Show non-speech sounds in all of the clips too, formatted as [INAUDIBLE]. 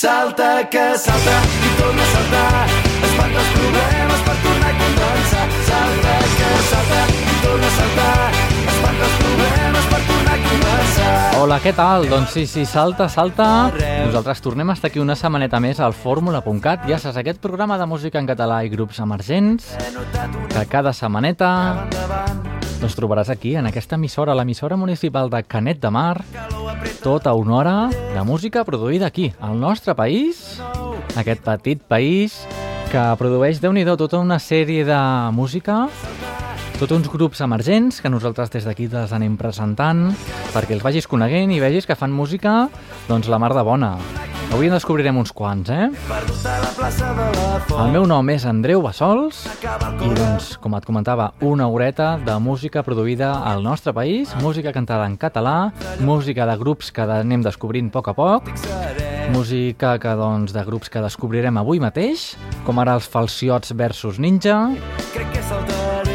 Salta que salta i torna a saltar. Espanta els problemes per tornar a començar. Salta que salta i torna a saltar. Espanta els problemes per tornar a començar. Hola, què tal? Doncs sí, sí, salta, salta. Nosaltres tornem a estar aquí una setmaneta més al fórmula.cat. Ja saps, aquest programa de música en català i grups emergents que cada setmaneta doncs trobaràs aquí, en aquesta emissora, l'emissora municipal de Canet de Mar, tota una hora de música produïda aquí, al nostre país, aquest petit país que produeix, déu nhi tota una sèrie de música tots uns grups emergents que nosaltres des d'aquí els anem presentant perquè els vagis coneguent i vegis que fan música doncs la mar de bona. Avui en descobrirem uns quants, eh? El meu nom és Andreu Bassols i doncs, com et comentava, una horeta de música produïda al nostre país, música cantada en català, música de grups que anem descobrint a poc a poc, música que, doncs, de grups que descobrirem avui mateix, com ara els Falciots versus Ninja,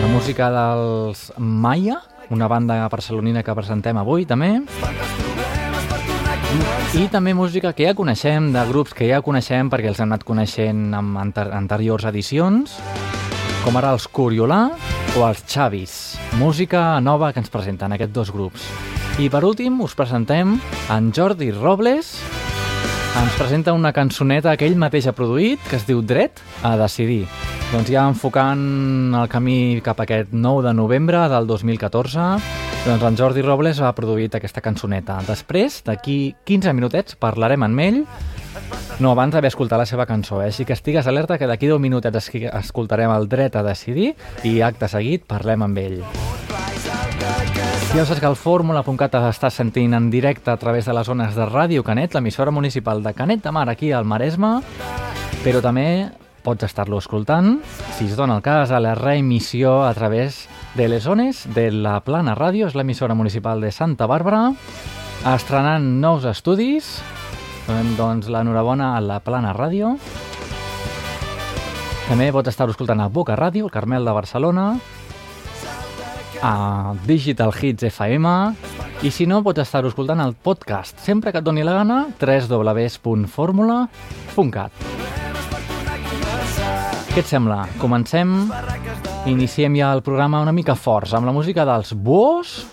la música dels Maya, una banda barcelonina que presentem avui també, i també música que ja coneixem, de grups que ja coneixem perquè els hem anat coneixent en anter anteriors edicions, com ara els Coriolà o els Xavis. Música nova que ens presenten aquests dos grups. I per últim us presentem en Jordi Robles, ens presenta una cançoneta que ell mateix ha produït, que es diu Dret a decidir. Doncs ja enfocant el camí cap a aquest 9 de novembre del 2014, doncs en Jordi Robles ha produït aquesta cançoneta. Després, d'aquí 15 minutets, parlarem amb ell, no abans d'haver escoltat la seva cançó, eh? així que estigues alerta que d'aquí 10 minutets escoltarem el dret a decidir i acte seguit parlem amb ell. Ja saps que el Fórmula.cat està sentint en directe a través de les zones de Ràdio Canet, l'emissora municipal de Canet de Mar, aquí al Maresme, però també pots estar-lo escoltant, si es dona el cas, a la reemissió a través de les zones de la Plana Ràdio, és l'emissora municipal de Santa Bàrbara, estrenant nous estudis, donem doncs l'enhorabona a la Plana Ràdio. També pots estar escoltant a Boca Ràdio, el Carmel de Barcelona, a Digital Hits FM i si no pots estar escoltant el podcast. Sempre que et doni la gana www.formula.cat Què et sembla? Comencem iniciem ja el programa una mica forts amb la música dels Buos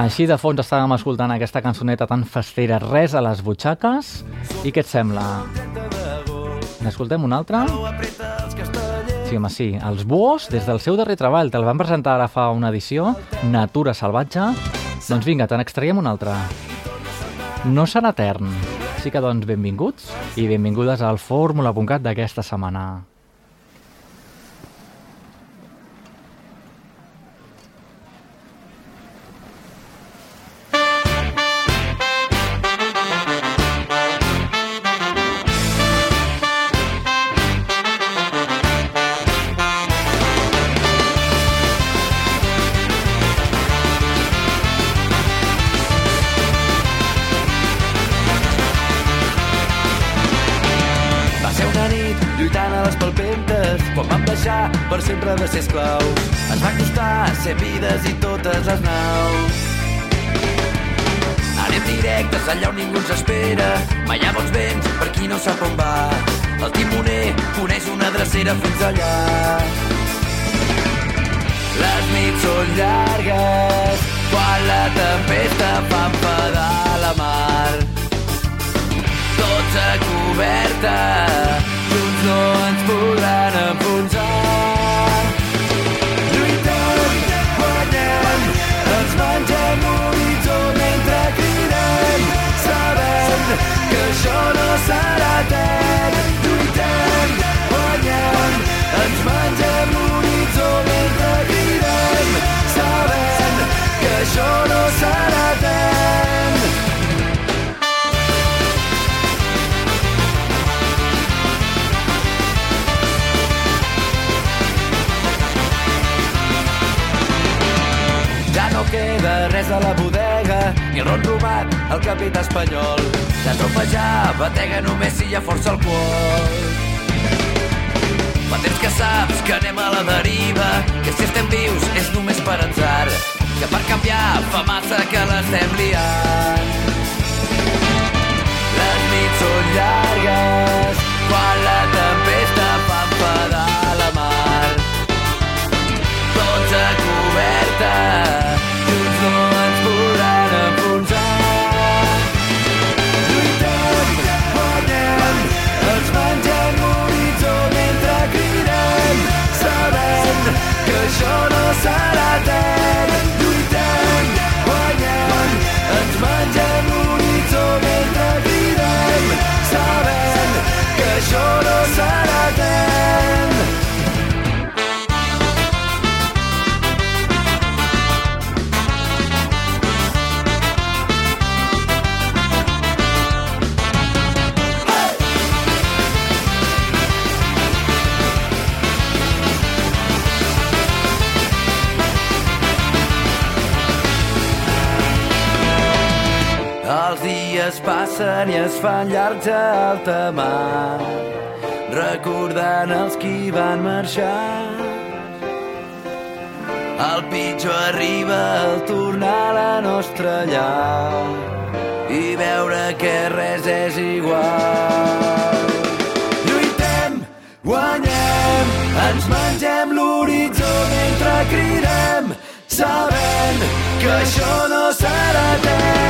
així de fons estàvem escoltant aquesta cançoneta tan festera Res a les butxaques i què et sembla? N'escoltem una altra? Sí, home, sí. Els Buos, des del seu darrer treball, te'l van presentar ara fa una edició, Natura Salvatge. Doncs vinga, te n'extraiem una altra. No serà etern. Així que, doncs, benvinguts i benvingudes al Fórmula.cat d'aquesta setmana. Sempre de ser esclaus. Ens va costar ser vides i totes les naus. Anem directes allà on ningú ens espera, mai hi ha bons vents per qui no sap on va. El timoner coneix una drecera fins allà. Les nits són llargues, quan la tempesta fa enfadar la mar. Tots a coberta, junts no ens podran enfonsar. Serà etern lluitem, guanyem. Ens mengem l'horitzó mentre cridem sabem que això no serà etern no queda res a la bodega, ni el ron robat, el capità espanyol. La tropa ja batega només si hi ha força alcohol. Fa temps que saps que anem a la deriva, que si estem vius és només per atzar, que per canviar fa massa que l'estem liant. Les nits són llargues, quan la tempesta fa enfadar la mar. Tots a coberta, のラダ es fan llargs a alta mar, recordant els qui van marxar. El pitjor arriba al tornar a la nostra llar i veure que res és igual. Lluitem, guanyem, ens mengem l'horitzó mentre cridem, sabent que això no serà etern.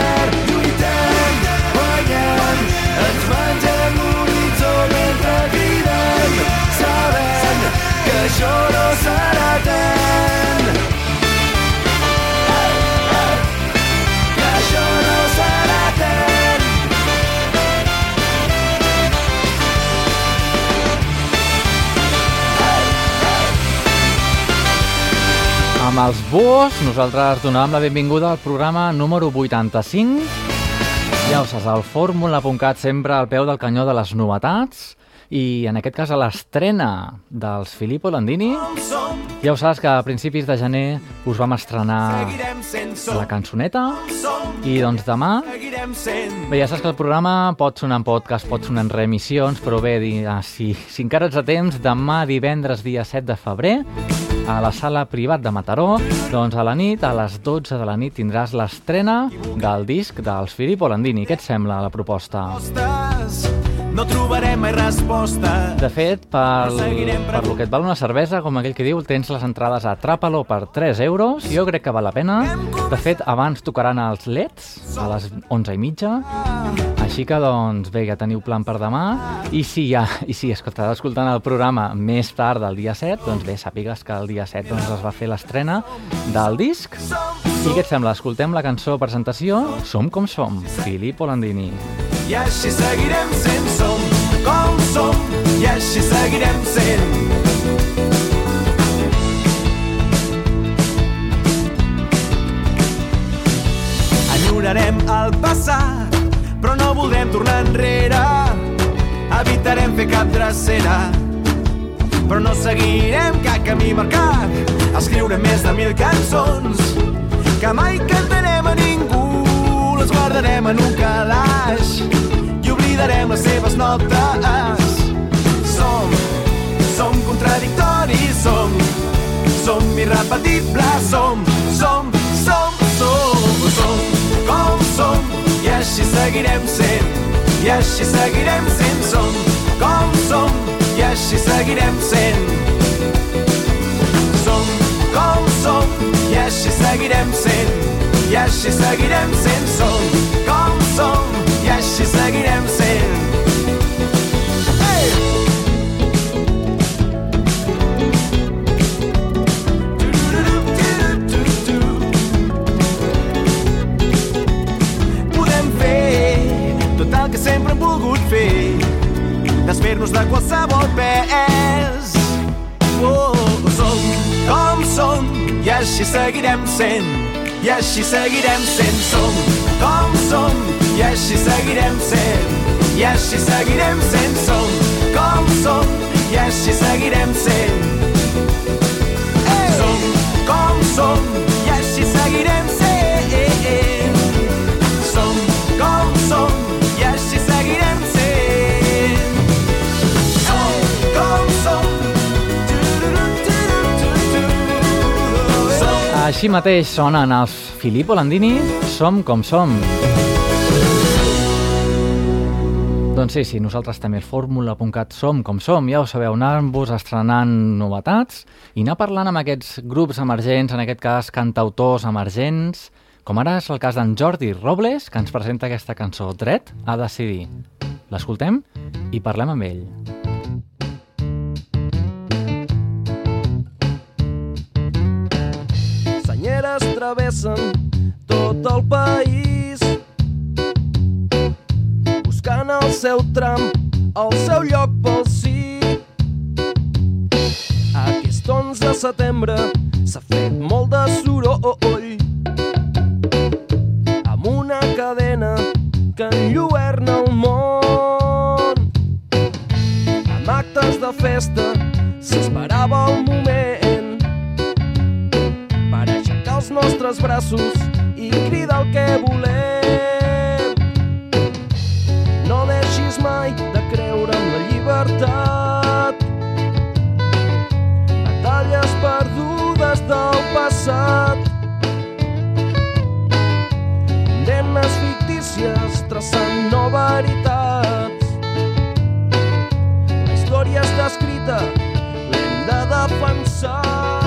Serà etern. Que etern. Amb els Búhos, nosaltres donàvem la benvinguda al programa número 85. Ja ho saps, el fórmula.cat sempre al peu del canyó de les novetats i en aquest cas a l'estrena dels Filippo Landini. Ja ho saps que a principis de gener us vam estrenar la cançoneta i doncs demà Bé, ja saps que el programa pot sonar en podcast, pot sonar en reemissions, però bé, ah, si, si encara ets a temps, demà divendres dia 7 de febrer, a la sala privat de Mataró, doncs a la nit, a les 12 de la nit, tindràs l'estrena del disc dels Filippo Landini. Què et sembla la proposta? No trobarem mai resposta. De fet, per, per lo que et val una cervesa, com aquell que diu, tens les entrades a Trapalo per 3 euros. Jo crec que val la pena. De fet, abans tocaran els LEDs a les 11 i mitja. Així que, doncs, bé, ja teniu plan per demà. I si ja, i si estàs escoltant el programa més tard del dia 7, doncs bé, sàpigues que el dia 7 doncs, es va fer l'estrena del disc. I què et sembla? Escoltem la cançó presentació Som com som, Filippo Landini. I així seguirem sent som com som i així seguirem sent. Enyorarem el passat, però no voldrem tornar enrere. Evitarem fer cap drecera, però no seguirem cap camí marcat. Escriurem més de mil cançons que mai cantarem a ningú. Guardarem en un calaix i oblidarem les seves notes. Som, som contradictoris, som, som irrepetibles, som, som, som, som, som, com som, i així seguirem sent, i així seguirem sent, som, com som, i així seguirem sent. Som com som, i així seguirem sent, i així seguirem sent, som com som, i així seguirem sent. Desfer-nos de qualsevol pes. Oh, som com som. I així seguirem sent, i així seguirem sent. Som com som i així seguirem sent, i així seguirem sent. Som com som i així seguirem sent. Som com som i així seguirem sent. Així mateix sonen els Filippo Landini, Som com som. Doncs sí, sí, nosaltres també, el fórmula.cat som com som, ja ho sabeu, anant-vos estrenant novetats i anar parlant amb aquests grups emergents, en aquest cas cantautors emergents, com ara és el cas d'en Jordi Robles, que ens presenta aquesta cançó, Dret a decidir. L'escoltem i parlem amb ell. Senyeres travessen tot el país buscant el seu tram, el seu lloc pel sí. Aquest 11 de setembre s'ha fet molt de soroll amb una cadena que enlluerna el món. Amb actes de festa s'esperava el moment nostres braços i crida el que volem. No deixis mai de creure en la llibertat. Batalles perdudes del passat. Condemnes fictícies traçant no veritats. La història està escrita, l'hem de defensar.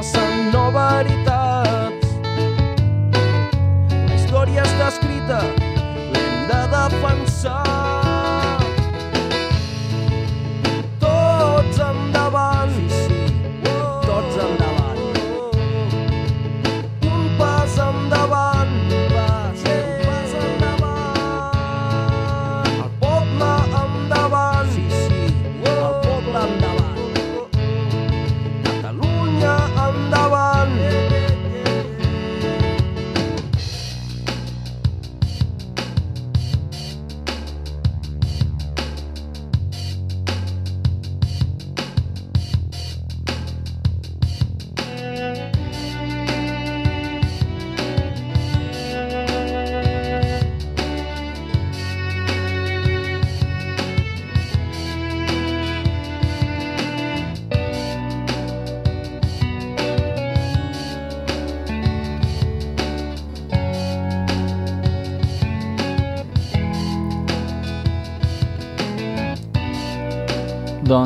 Traçant no veritats. La història està escrita, l'hem de defensar.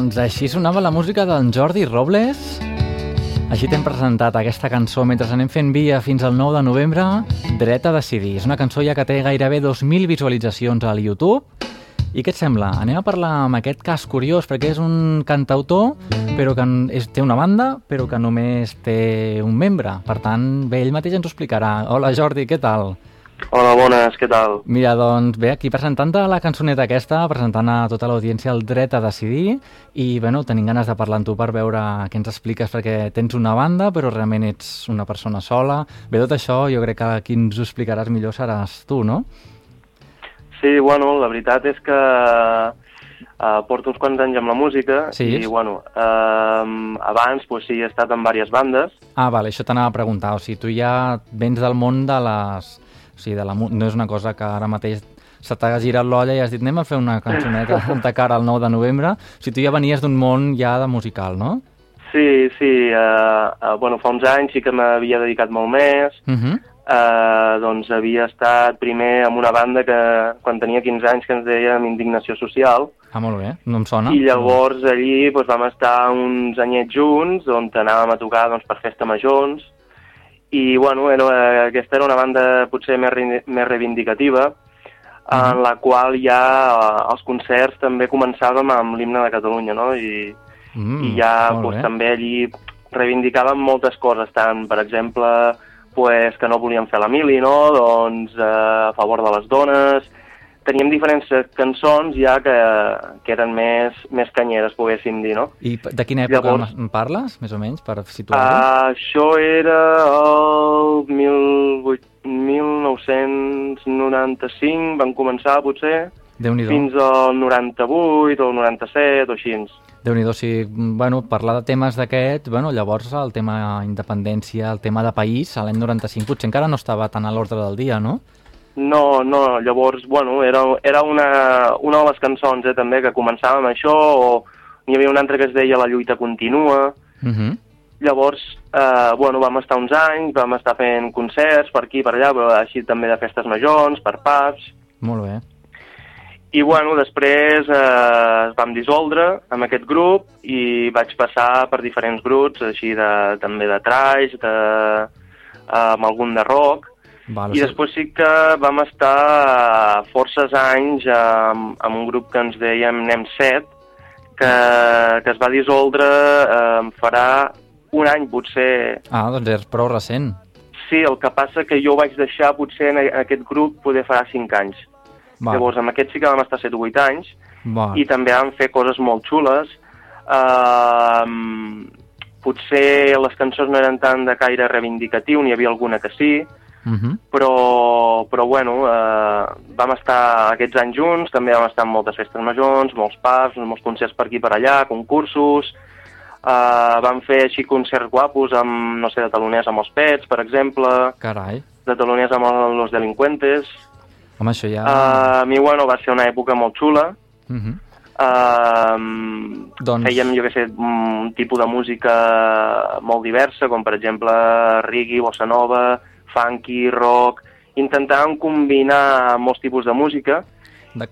Doncs així sonava la música d'en Jordi Robles. Així t'hem presentat aquesta cançó mentre anem fent via fins al 9 de novembre, Dret a decidir. És una cançó ja que té gairebé 2.000 visualitzacions al YouTube. I què et sembla? Anem a parlar amb aquest cas curiós, perquè és un cantautor, però que és, té una banda, però que només té un membre. Per tant, bé, ell mateix ens ho explicarà. Hola Jordi, què tal? Hola, bones, què tal? Mira, doncs bé, aquí presentant la cançoneta aquesta, presentant a tota l'audiència el dret a decidir i, bueno, tenim ganes de parlar amb tu per veure què ens expliques, perquè tens una banda però realment ets una persona sola. Bé, tot això jo crec que qui ens ho explicaràs millor seràs tu, no? Sí, bueno, la veritat és que uh, porto uns quants anys amb la música Sí. i, bueno, uh, abans pues, sí, he estat en diverses bandes. Ah, vale, això t'anava a preguntar. O sigui, tu ja vens del món de les... O sigui, de la... no és una cosa que ara mateix se t'ha girat l'olla i has dit anem a fer una cançoneta [LAUGHS] de cara al 9 de novembre. O sigui, tu ja venies d'un món ja de musical, no? Sí, sí, uh, uh, bueno, fa uns anys sí que m'havia dedicat molt més. Uh -huh. Uh, doncs havia estat primer amb una banda que quan tenia 15 anys que ens dèiem Indignació Social Ah, molt bé, no em sona. i llavors allí doncs, vam estar uns anyets junts on anàvem a tocar doncs, per festa majors i bueno, era, aquesta era una banda potser més, re- més reivindicativa en la qual ja eh, els concerts també començàvem amb l'himne de Catalunya no? I, Mm, i ja pues, bé. també allí reivindicàvem moltes coses, tant, per exemple, pues, que no volíem fer la mili, no? doncs eh, a favor de les dones... Teníem diferents cançons ja que, que eren més, més canyeres, poguéssim dir, no? I de quina època Llavors- em parles, més o menys, per situar-ho? Uh, això era el 18 1995, van començar potser, fins al 98 o el 97 o així. Déu-n'hi-do, si, bueno, parlar de temes d'aquests, bueno, llavors el tema independència, el tema de país, l'any 95 potser encara no estava tan a l'ordre del dia, no? No, no, llavors, bueno, era, era una, una de les cançons, eh, també, que començava amb això, o n'hi havia una altra que es deia La lluita continua, Uh -huh. Llavors, eh, bueno, vam estar uns anys, vam estar fent concerts per aquí, per allà, però així també de festes majors, per pubs, Molt bé. i bueno, després eh, es vam dissoldre amb aquest grup i vaig passar per diferents grups, així de, també de trash, de, eh, amb algun de rock, Val, i després sí que vam estar forces anys amb, amb un grup que ens dèiem Nem 7, que, que es va dissoldre, eh, farà un any potser. Ah, doncs és prou recent. Sí, el que passa que jo vaig deixar potser en aquest grup poder farà 5 anys. Val. Llavors amb aquest sí que vam estar 7 o 8 anys Val. i també vam fer coses molt xules. Uh, potser les cançons no eren tant de caire reivindicatiu, n'hi havia alguna que sí, Uh -huh. però, però bueno, eh, vam estar aquests anys junts, també vam estar en moltes festes majors, molts pubs, molts concerts per aquí per allà, concursos, eh, vam fer així concerts guapos amb, no sé, de taloners amb els pets, per exemple, Carai. de taloners amb el, los delincuentes. Home, això ja... Uh, a mi, bueno, va ser una època molt xula, Uh -huh. Uh, Doncs- Fèiem, jo què sé, un tipus de música molt diversa, com per exemple reggae, bossa nova, funky, rock... Intentàvem combinar molts tipus de música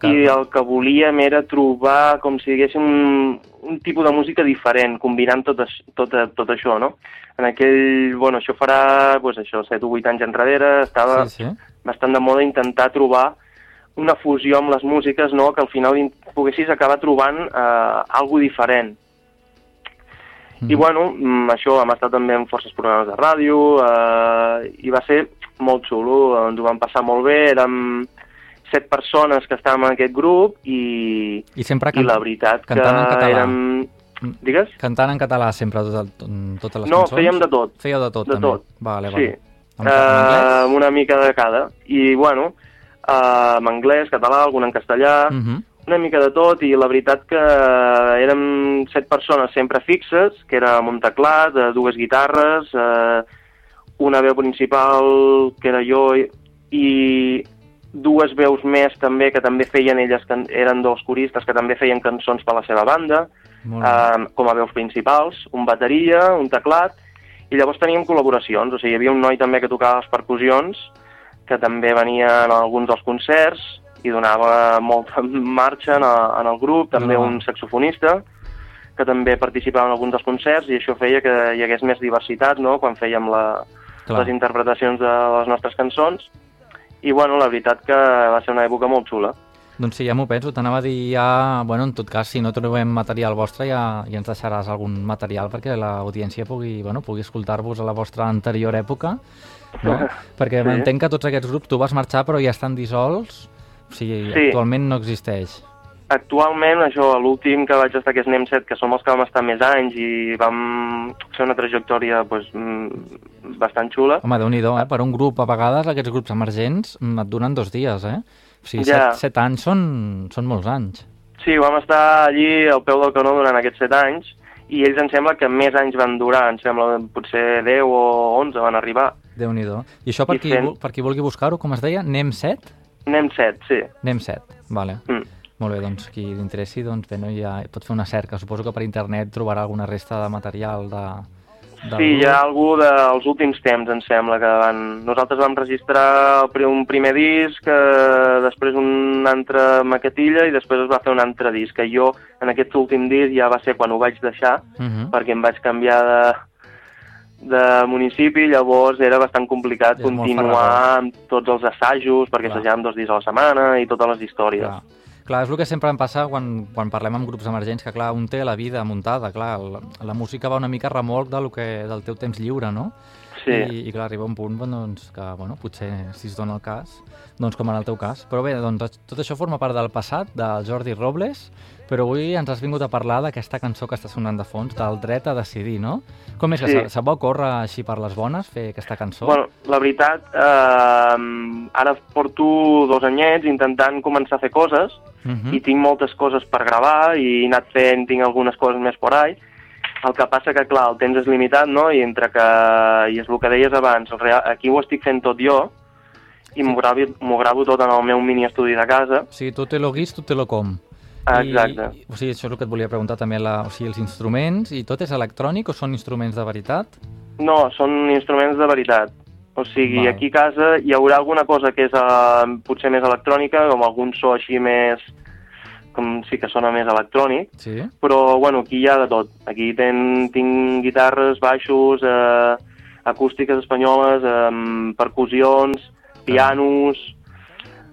i el que volíem era trobar com si diguéssim un, un tipus de música diferent, combinant tot, aix- tot, tot això, no? En aquell, bueno, això farà, pues, això, 7 o 8 anys enrere, estava Sí, sí. bastant de moda intentar trobar una fusió amb les músiques, no? que al final in- poguessis acabar trobant eh, algo diferent. I bueno, mm, això, hem estat també en forces programes de ràdio eh, i va ser molt xulo, ens ho vam passar molt bé, érem set persones que estàvem en aquest grup i, I sempre i la veritat que érem... Digues? Cantant en català sempre tot totes les No, cançons? fèiem de tot. Fèieu de tot, De també? tot. Vale, Sí. vale. En anglès? amb una mica de cada. I, bueno, eh, en anglès, català, algun en castellà, Uh -huh. Una mica de tot, i la veritat que érem set persones sempre fixes, que era amb un teclat, eh, dues guitarres, eh, una veu principal, que era jo, i, dues veus més també, que també feien elles, que eren dos coristes que també feien cançons per la seva banda, eh, com a veus principals, un bateria, un teclat, i llavors teníem col·laboracions, o sigui, hi havia un noi també que tocava les percussions, que també venia en alguns dels concerts i donava molta [LAUGHS] marxa en, a, en el grup, també Donava. un saxofonista, que també participava en alguns dels concerts i això feia que hi hagués més diversitat no? quan fèiem la, Clar. les interpretacions de les nostres cançons. I bueno, la veritat que va ser una època molt xula. Doncs sí, ja m'ho penso. T'anava a dir ja... Bueno, en tot cas, si no trobem material vostre, ja, ja ens deixaràs algun material perquè l'audiència pugui, bueno, pugui escoltar-vos a la vostra anterior època, no? [LAUGHS] perquè Sí. m'entenc que tots aquests grups tu vas marxar però ja estan dissolts, o sigui, sí. actualment no existeix. Actualment, això, l'últim que vaig estar, que és NEM7, que som els que vam estar més anys i vam fer una trajectòria doncs, mm, bastant xula. Home, déu nhi eh? Per un grup, a vegades, aquests grups emergents mm, et donen dos dies, eh? O sigui, ja. set, set anys són, són molts anys. Sí, vam estar allí al peu del canó durant aquests set anys i ells em sembla que més anys van durar, em sembla potser 10 o 11 van arribar. déu nhi I això per, I qui, fent... per qui vulgui buscar-ho, com es deia, NEM7? Anem set, sí. Anem set, vale. Mm. Molt bé, doncs qui l'interessi, doncs bé, no? ja pot fer una cerca. Suposo que per internet trobarà alguna resta de material de... de... Sí, hi ha algú dels últims temps, em sembla, que van... Nosaltres vam registrar un primer disc, eh, després un altre maquetilla i després es va fer un altre disc. Que jo, en aquest últim disc, ja va ser quan ho vaig deixar, uh -huh. perquè em vaig canviar de de municipi, llavors era bastant complicat És continuar amb tots els assajos, perquè Clar. assajàvem dos dies a la setmana i totes les històries. Clar. Clar, és el que sempre em passa quan, quan parlem amb grups emergents, que clar, un té la vida muntada, clar, la, la música va una mica remolc de lo que, del teu temps lliure, no? Sí. I, I clar, arriba un punt doncs, que, bueno, potser si es dona el cas, doncs com en el teu cas. Però bé, doncs tot això forma part del passat, del Jordi Robles, però avui ens has vingut a parlar d'aquesta cançó que està sonant de fons, del dret a decidir, no? Com és que Sí. se, se va córrer així per les bones fer aquesta cançó? Bueno, la veritat, eh, ara porto dos anyets intentant començar a fer coses Mhm. i tinc moltes coses per gravar i he anat fent, tinc algunes coses més por ahí. El que passa que, clar, el temps és limitat, no? I entre que, i és el que deies abans, real, aquí ho estic fent tot jo i m'ho gravo, gravo tot en el meu mini estudi de casa. Sigui, tu te lo guis, tu te lo com. Exacte. I, o sigui, això és el que et volia preguntar també, la, o sigui, els instruments, i tot és electrònic o són instruments de veritat? No, són instruments de veritat. O sigui, Val. aquí a casa hi haurà alguna cosa que és uh, potser més electrònica, com algun so així més... com sí que sona més electrònic, Sí. però bueno, aquí hi ha de tot. Aquí ten, tinc guitarres, baixos, eh, acústiques espanyoles, eh, percussions, pianos,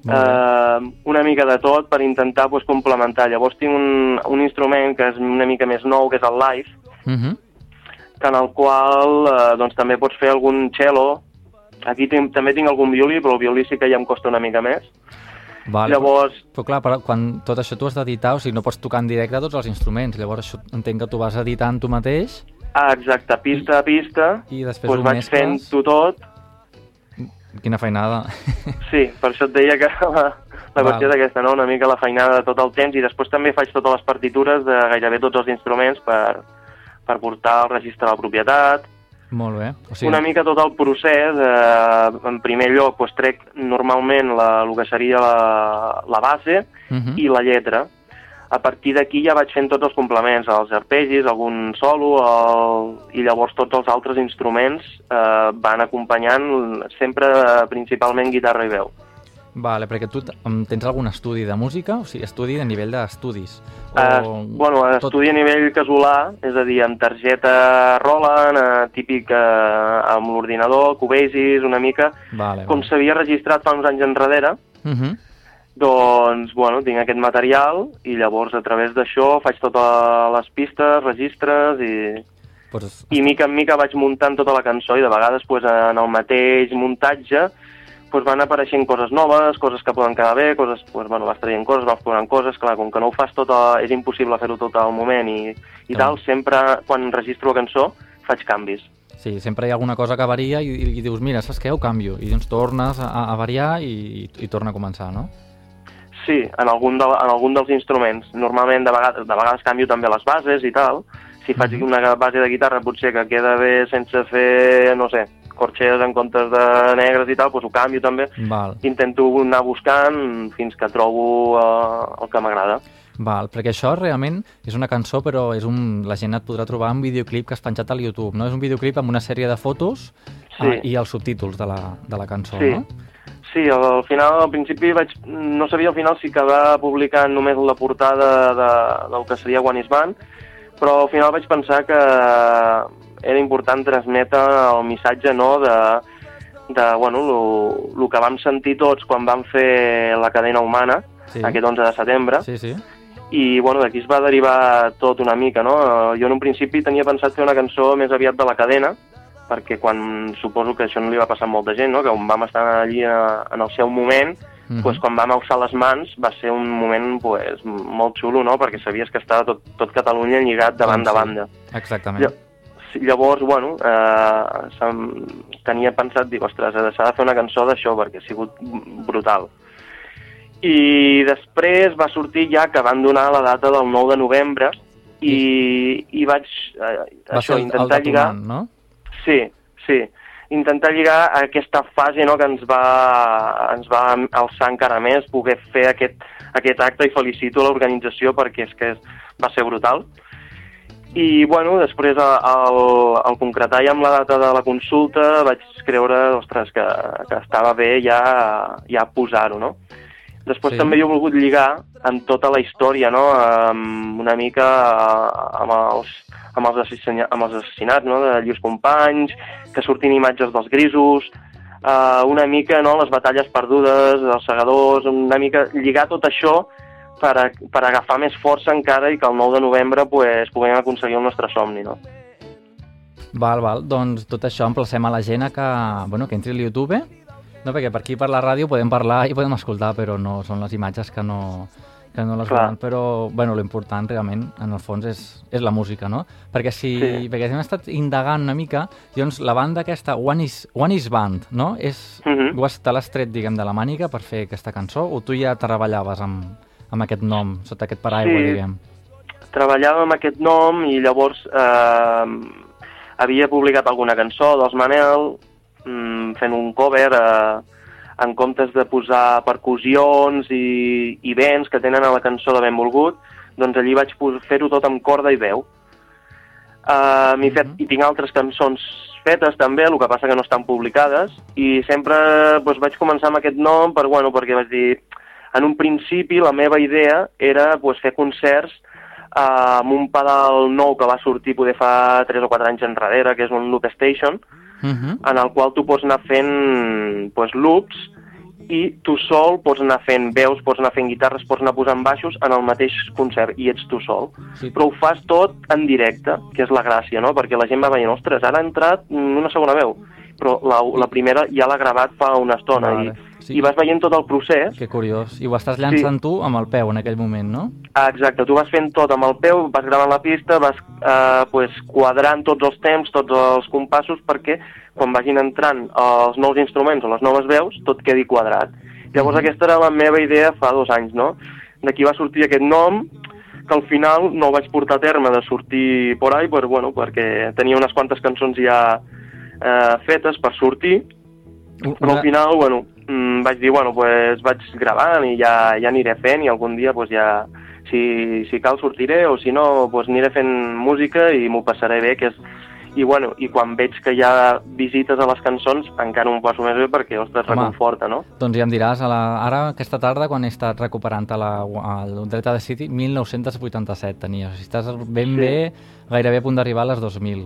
Molt bé. eh, una mica de tot per intentar pues, complementar. Llavors tinc un, un instrument que és una mica més nou, que és el live, Mhm. que en el qual eh, doncs, també pots fer algun cello. Aquí tinc, també tinc algun violí, però el violí sí que ja em costa una mica més. Vale. Llavors, Però clar, però quan tot això tu has d'editar, o sigui, no pots tocar en directe tots els instruments, llavors això entenc que tu vas editant tu mateix ah, exacte, pista a pista, i després doncs vaig mescles. fent-ho tot. Quina feinada. Sí, per això et deia que la, la qüestió és aquesta, no? una mica la feinada de tot el temps, i després també faig totes les partitures de gairebé tots els instruments per, per portar al registre de la propietat, Molt bé. O Sí. Una mica tot el procés, eh, en primer lloc pues, trec normalment la, el que seria la, la base Mhm. i la lletra. A partir d'aquí ja vaig fent tots els complements, els arpegis, algun solo, el... i llavors tots els altres instruments eh, van acompanyant sempre eh, principalment guitarra i veu. Vale, perquè tu em, tens algun estudi de música? O sigui, estudi a nivell d'estudis? Eh, bueno, estudi a nivell casolà, és a dir, amb targeta Roland, eh, típic eh, amb l'ordinador, Cubasis, una mica, Vale, com vale. s'havia registrat fa uns anys enrere, Mhm. doncs, bueno, tinc aquest material i llavors a través d'això faig totes les pistes, registres i, Pues, i mica en mica vaig muntant tota la cançó i de vegades pues, en el mateix muntatge pues, van apareixent coses noves, coses que poden quedar bé, coses, pues, bueno, vas traient coses, vas posant coses, clar, com que no ho fas tot, a, és impossible fer-ho tot al moment i, i tal, sempre quan registro la cançó faig canvis. Sí, sempre hi ha alguna cosa que varia i, i, i dius, mira, saps què? Ho canvio. I doncs tornes a, a variar i, i, i torna a començar, no? Sí, en algun, de, en algun dels instruments. Normalment de vegades, de vegades canvio també les bases i tal. Si faig Mhm. una base de guitarra potser que queda bé sense fer, no sé, corxes en comptes de negres i tal, doncs ho canvio també. Val, Intento anar buscant fins que trobo eh, el que m'agrada. val, perquè això realment és una cançó, però és un, la gent et podrà trobar un videoclip que has penjat al YouTube, no? És un videoclip amb una sèrie de fotos Sí. eh, i els subtítols de la, de la cançó, Sí. no? Sí, al, al final, al principi vaig, no sabia al final si acabar publicant només la portada de, del que seria One Is Band, però al final vaig pensar que era important transmetre el missatge no, de, de bueno, el que vam sentir tots quan vam fer la cadena humana, Sí. aquest 11 de setembre, Sí, sí. i bueno, d'aquí es va derivar tot una mica, no? Jo en un principi tenia pensat fer una cançó més aviat de la cadena, perquè quan suposo que això no li va passar a molta gent, no? que on vam estar allí a, en el seu moment, Mhm. pues, quan vam alçar les mans va ser un moment pues, molt xulo, no? perquè sabies que estava tot, tot Catalunya lligat de banda a banda. Exactament. Lla- sí, Llavors, bueno, eh, tenia pensat, dic, ostres, s'ha de fer una cançó d'això perquè ha sigut brutal. I després va sortir ja que van donar la data del 9 de novembre i, i vaig eh, Va això, intentar lligar... no? Sí, sí. Intentar lligar a aquesta fase no, que ens va, ens va alçar encara més, poder fer aquest, aquest acte i felicito l'organització perquè és que va ser brutal. I, bueno, després al, al concretar ja amb la data de la consulta vaig creure, ostres, que, que estava bé ja, ja posar-ho, no? Després Sí. també hi he volgut lligar amb tota la història, no? Amb una mica eh, amb els, amb els, assassina, amb els assassinats no? de Lluís Companys, que surtin imatges dels grisos, eh, una mica no? les batalles perdudes, els segadors, una mica lligar tot això per, a, per agafar més força encara i que el 9 de novembre pues, puguem aconseguir el nostre somni. No? Val, val. Doncs tot això emplacem a la gent a que, bueno, que entri al YouTube, no? perquè per aquí per la ràdio podem parlar i podem escoltar, però no són les imatges que no, que no les veuen, però bueno, l'important realment, en el fons, és, és la música, no? Perquè si, Sí. perquè hem estat indagant una mica, doncs la banda aquesta, One is, One is Band, no? És, Mhm. ho has, te l'has tret, diguem, de la màniga per fer aquesta cançó, o tu ja treballaves amb, amb aquest nom, sota aquest paraigua, Sí. diguem? Treballava amb aquest nom i llavors eh, havia publicat alguna cançó dels Manel, mm, fent un cover a, en comptes de posar percussions i, i vents que tenen a la cançó de Benvolgut, doncs allí vaig fer-ho tot amb corda i veu. Uh, m'hi fet, I tinc altres cançons fetes també, el que passa que no estan publicades, i sempre doncs, vaig començar amb aquest nom per, bueno, perquè vaig dir, en un principi la meva idea era doncs, fer concerts uh, amb un pedal nou que va sortir poder fa 3 o 4 anys enrere, que és un Loop Station, Uh -huh. en el qual tu pots anar fent doncs, loops i tu sol pots anar fent veus, pots anar fent guitarres, pots anar posant baixos en el mateix concert i ets tu sol. Sí. Però ho fas tot en directe, que és la gràcia, no? Perquè la gent va veient, ostres, ara ha entrat una segona veu, però la, la primera ja l'ha gravat fa una estona Vale, i, sí. i vas veient tot el procés Que curiós. I ho estàs llançant tu amb el peu en aquell moment, no? Exacte, tu vas fent tot amb el peu, vas gravant la pista, vas eh, pues, quadrant tots els temps, tots els compassos, perquè quan vagin entrant els nous instruments o les noves veus, tot quedi quadrat. Llavors Mhm. aquesta era la meva idea fa dos anys, no? D'aquí va sortir aquest nom, que al final no vaig portar a terme de sortir por ahí, per, bueno, perquè tenia unes quantes cançons ja eh, fetes per sortir, però al final, bueno, mm, vaig dir, bueno, pues vaig gravant i ja, ja aniré fent i algun dia pues ja, si, si cal sortiré o si no, pues aniré fent música i m'ho passaré bé, que és... I, bueno, I quan veig que hi ha visites a les cançons encara m'ho passo més bé perquè, ostres, Home. reconforta, no? Doncs ja em diràs, a la, ara aquesta tarda, quan he estat recuperant a la, el dret a decidir, 1987 tenies. O sigui, estàs ben Sí. bé, gairebé a punt d'arribar a les 2000.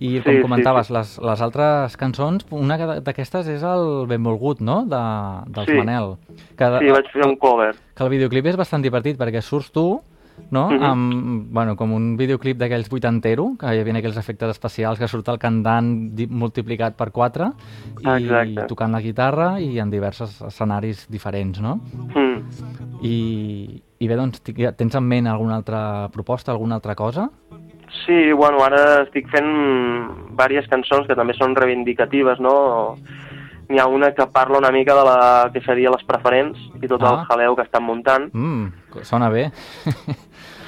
I Sí, com sí, comentaves, sí. Les, les altres cançons, una que- d'aquestes és el Benvolgut, no?, de, dels Sí. Manel. Que, Sí, vaig fer un cover. que el videoclip és bastant divertit perquè surts tu no? Mhm. amb, bueno, com un videoclip d'aquells vuitantero, que hi havia aquells efectes especials que surt el cantant multiplicat per 4 i Exacte. tocant la guitarra i en diversos escenaris diferents, no? Mm. I, i bé, doncs, tens en ment alguna altra proposta, alguna altra cosa? Sí, bueno, ara estic fent diverses cançons que també són reivindicatives, no? N'hi ha una que parla una mica de la que seria les preferents i tot Ah. el jaleu que estan muntant. Mm, sona bé.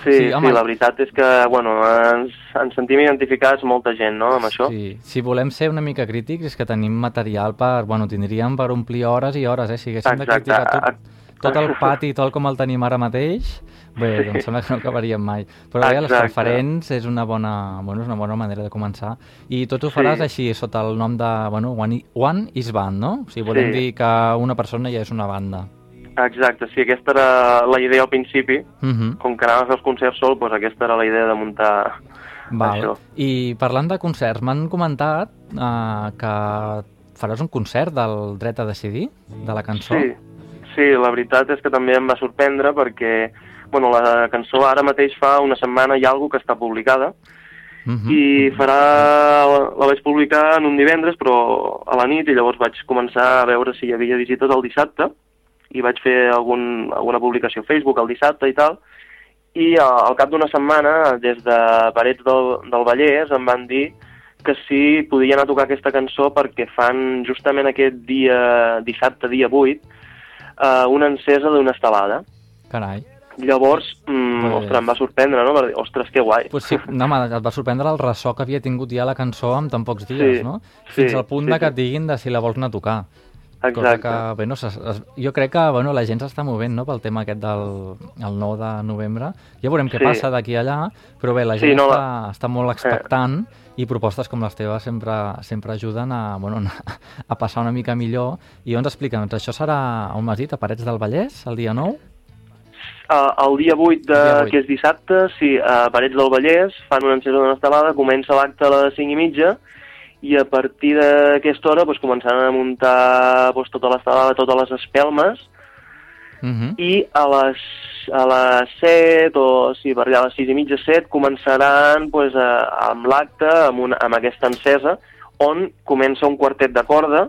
Sí, Sí, sí, home. la veritat és que, bueno, ens, ens sentim identificats molta gent, no?, amb això. Sí. Si volem ser una mica crítics és que tenim material per... Bueno, tindríem per omplir hores i hores, eh? Si haguéssim de Exacte. criticar tot, tot el [LAUGHS] pati tal com el tenim ara mateix, bé, doncs sembla que no acabaríem mai. Però bé, les Exacte. preferents és una bona, bueno, és una bona manera de començar. I tot ho faràs Sí. així, sota el nom de, bueno, One, One is Band, no? O sigui, volem Sí. dir que una persona ja és una banda. Exacte, sí, aquesta era la idea al principi. Uh -huh. Com que anava a fer els concerts sol, doncs aquesta era la idea de muntar Val. això. I parlant de concerts, m'han comentat uh, que faràs un concert del dret a decidir, de la cançó? Sí, sí, la veritat és que també em va sorprendre perquè bueno, la cançó ara mateix fa una setmana ha alguna que està publicada Uh -huh. i farà, la vaig publicar en un divendres però a la nit i llavors vaig començar a veure si hi havia visites el dissabte i vaig fer algun, alguna publicació a Facebook el dissabte i tal i a- al cap d'una setmana des de Parets del, del Vallès em van dir que sí podien a tocar aquesta cançó perquè fan justament aquest dia, dissabte dia 8, eh, una encesa d'una estelada. Carai. Llavors, mm, ostres, em va sorprendre, no? Va dir, ostres, que guai. Pues sí, no, home, et va sorprendre el ressò que havia tingut ja la cançó en tan pocs dies, Sí, no? Fins sí, al punt sí, de que sí. et diguin de si la vols anar a tocar. Cosa Exacte. que, bueno, es, es, jo crec que bueno, la gent s'està movent no, pel tema aquest del el 9 de novembre. Ja veurem què Sí. passa d'aquí a allà, però bé, la Sí, gent no, està, està molt expectant i propostes com les teves sempre, sempre ajuden a, bueno, a passar una mica millor. I doncs explica'ns, això serà, on m'has dit, a Parets del Vallès, el dia 9? Uh, el dia 8, de, Dia 8. que és dissabte, sí, a Parets del Vallès fan una encesa d'una estelada, comença l'acte a les 5 i mitja i a partir d'aquesta hora doncs, començaran a muntar doncs, tota l'estelada, totes les espelmes Uh -huh. i a les, a les 7 o sí, per allà a les 6 i mitja, 7 començaran doncs, a, amb l'acte, amb, una, amb aquesta encesa on comença un quartet de corda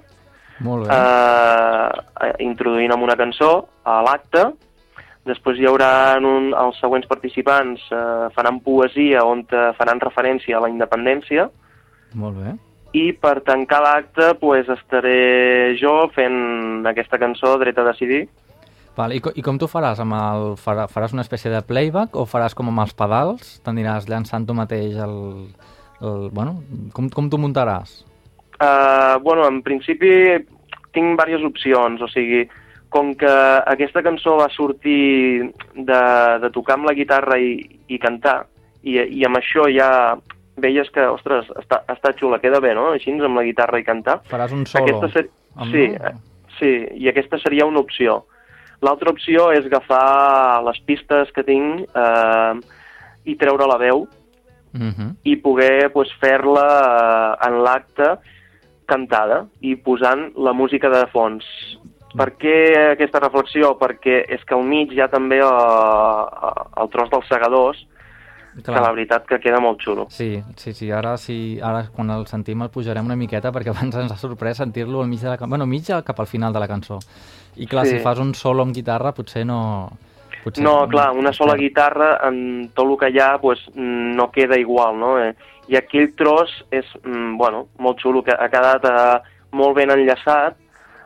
Molt bé. eh, introduint amb una cançó a l'acte. Després hi haurà un, els següents participants eh, faran poesia on te faran referència a la independència Molt bé. i per tancar l'acte pues, estaré jo fent aquesta cançó Dret a decidir. Val, i, I com tu faràs? Amb el, farà, faràs una espècie de playback o faràs com amb els pedals? T'aniràs llançant tu mateix el... el bueno, com, com t'ho muntaràs? Uh, bueno, en principi tinc diverses opcions, o sigui, com que aquesta cançó va sortir de, de tocar amb la guitarra i, i cantar, i, i amb això ja veies que, ostres, està, està xula, queda bé, no?, així amb la guitarra i cantar. Faràs un solo. Aquesta ser... amb- Sí, eh, sí, i aquesta seria una opció. L'altra opció és agafar les pistes que tinc eh, i treure la veu Mhm. i poder pues, fer-la eh, en l'acte cantada i posant la música de fons. Per què aquesta reflexió? Perquè és que al mig hi ha també eh, el tros dels segadors, que la veritat que queda molt xulo. Sí, sí, sí, ara, sí, ara quan el sentim el pujarem una miqueta perquè [LAUGHS] abans ens ha sorprès sentir-lo al mig de la cançó, bueno, mig cap al final de la cançó. I clar, Sí. si fas un solo amb guitarra potser no... Potser No, clar, una sola guitarra en tot el que hi ha pues, no queda igual, no? Eh, I aquell tros és, mm, bueno, molt xulo, que ha quedat eh, molt ben enllaçat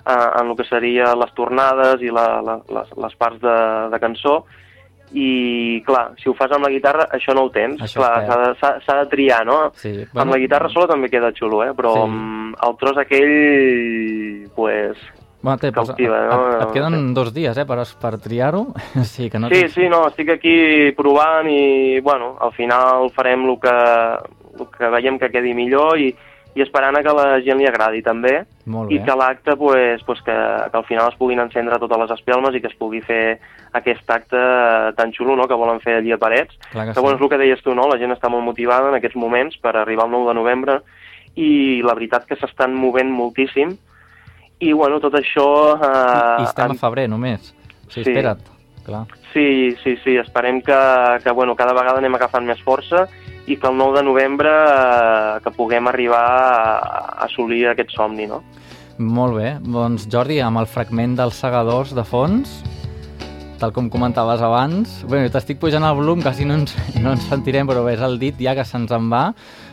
eh, en el que seria les tornades i la, la, les, les parts de, de cançó, i clar, si ho fas amb la guitarra això no ho tens, Això clar, s'ha de, de triar, no? Sí, Amb la guitarra sola també queda xulo, eh? però Sí. amb el tros aquell, pues, Bueno, té, doncs, no? et, et queden dos dies, eh, per, per triar-ho. [LAUGHS] sí, que no Sí, tens- sí, no, estic aquí provant i, bueno, al final farem el que, el que veiem que quedi millor i, i esperant a que la gent li agradi també i bé. que l'acte, pues, pues que, que al final es puguin encendre totes les espelmes i que es pugui fer aquest acte eh, tan xulo no?, que volen fer allí a Parets. Clar que Que, bueno, és sí. el que deies tu, no? La gent està molt motivada en aquests moments per arribar al 9 de novembre i la veritat que s'estan movent moltíssim i, bueno, tot això... Eh, I estem en- a febrer només. Sí, Sí. espera't. Clar. Sí, sí, sí, esperem que, que bueno, cada vegada anem agafant més força i que el 9 de novembre eh, que puguem arribar a, a assolir aquest somni, no? Molt bé. Doncs Jordi, amb el fragment dels segadors de fons, tal com comentaves abans, bé, t'estic pujant el volum, quasi no ens, [LAUGHS] no ens sentirem, però és el dit ja que se'ns en va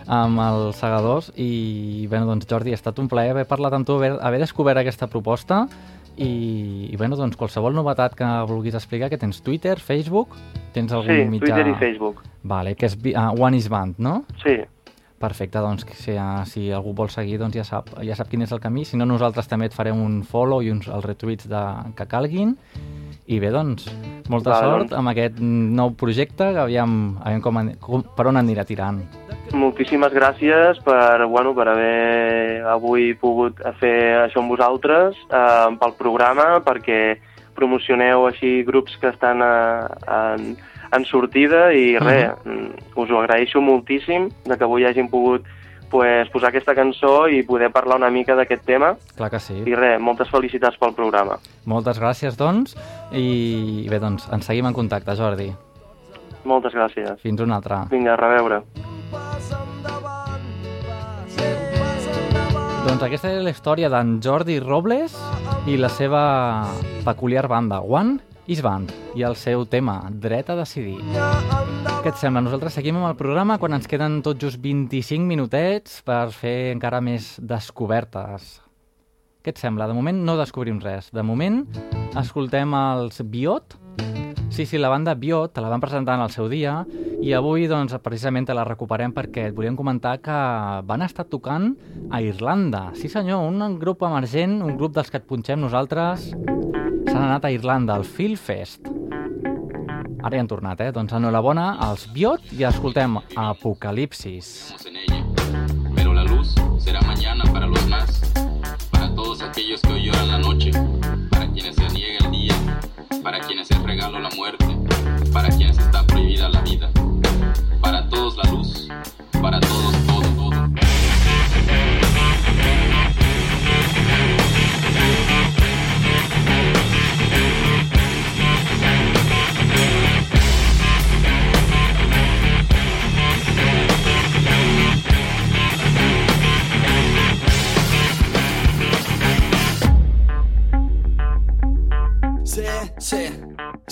amb els segadors i bé, doncs Jordi, ha estat un plaer haver parlat amb tu, haver, haver descobert aquesta proposta i, i bé, doncs qualsevol novetat que vulguis explicar, que tens Twitter, Facebook, tens algun Sí, mitjà... Twitter i Facebook. Vale, que és uh, One is Band, no? Sí, Perfecte, doncs si, uh, si algú vol seguir doncs ja sap, ja sap quin és el camí. Si no, nosaltres també et farem un follow i uns, els retuits de, que calguin. I bé, doncs, molta Vale, sort doncs. amb aquest nou projecte que aviam, aviam com, com, per on anirà tirant. moltíssimes gràcies per, bueno, per haver avui pogut fer això amb vosaltres, eh, pel programa, perquè promocioneu així grups que estan eh, en, en sortida i res, mm, us ho agraeixo moltíssim de que avui hagin pogut pues, posar aquesta cançó i poder parlar una mica d'aquest tema Clar que sí. i res, moltes felicitats pel programa. Moltes gràcies, doncs, i bé, doncs, ens seguim en contacte, Jordi. Moltes gràcies. Fins una altra. Vinga, a reveure. Doncs aquesta és la història d'en Jordi Robles i la seva peculiar banda, One is Band, i el seu tema, Dret a decidir. Què et sembla? Nosaltres seguim amb el programa quan ens queden tot just 25 minutets per fer encara més descobertes. Què et sembla? De moment no descobrim res. De moment escoltem els Biot. Sí, sí, la banda Biot la van presentar en el seu dia i avui doncs, precisament te la recuperem perquè et volíem comentar que van estar tocant a Irlanda. Sí senyor, un grup emergent, un grup dels que et punxem nosaltres, s'han anat a Irlanda, al Phil Fest. Ara ja han tornat, eh? Doncs enhorabona als Biot i escoltem Apocalipsis. Pero la luz será mañana para los más, para todos aquellos que hoy lloran la noche, para quienes se niega el día, para quienes es regalo la muerte, para quienes está prohibida la vida.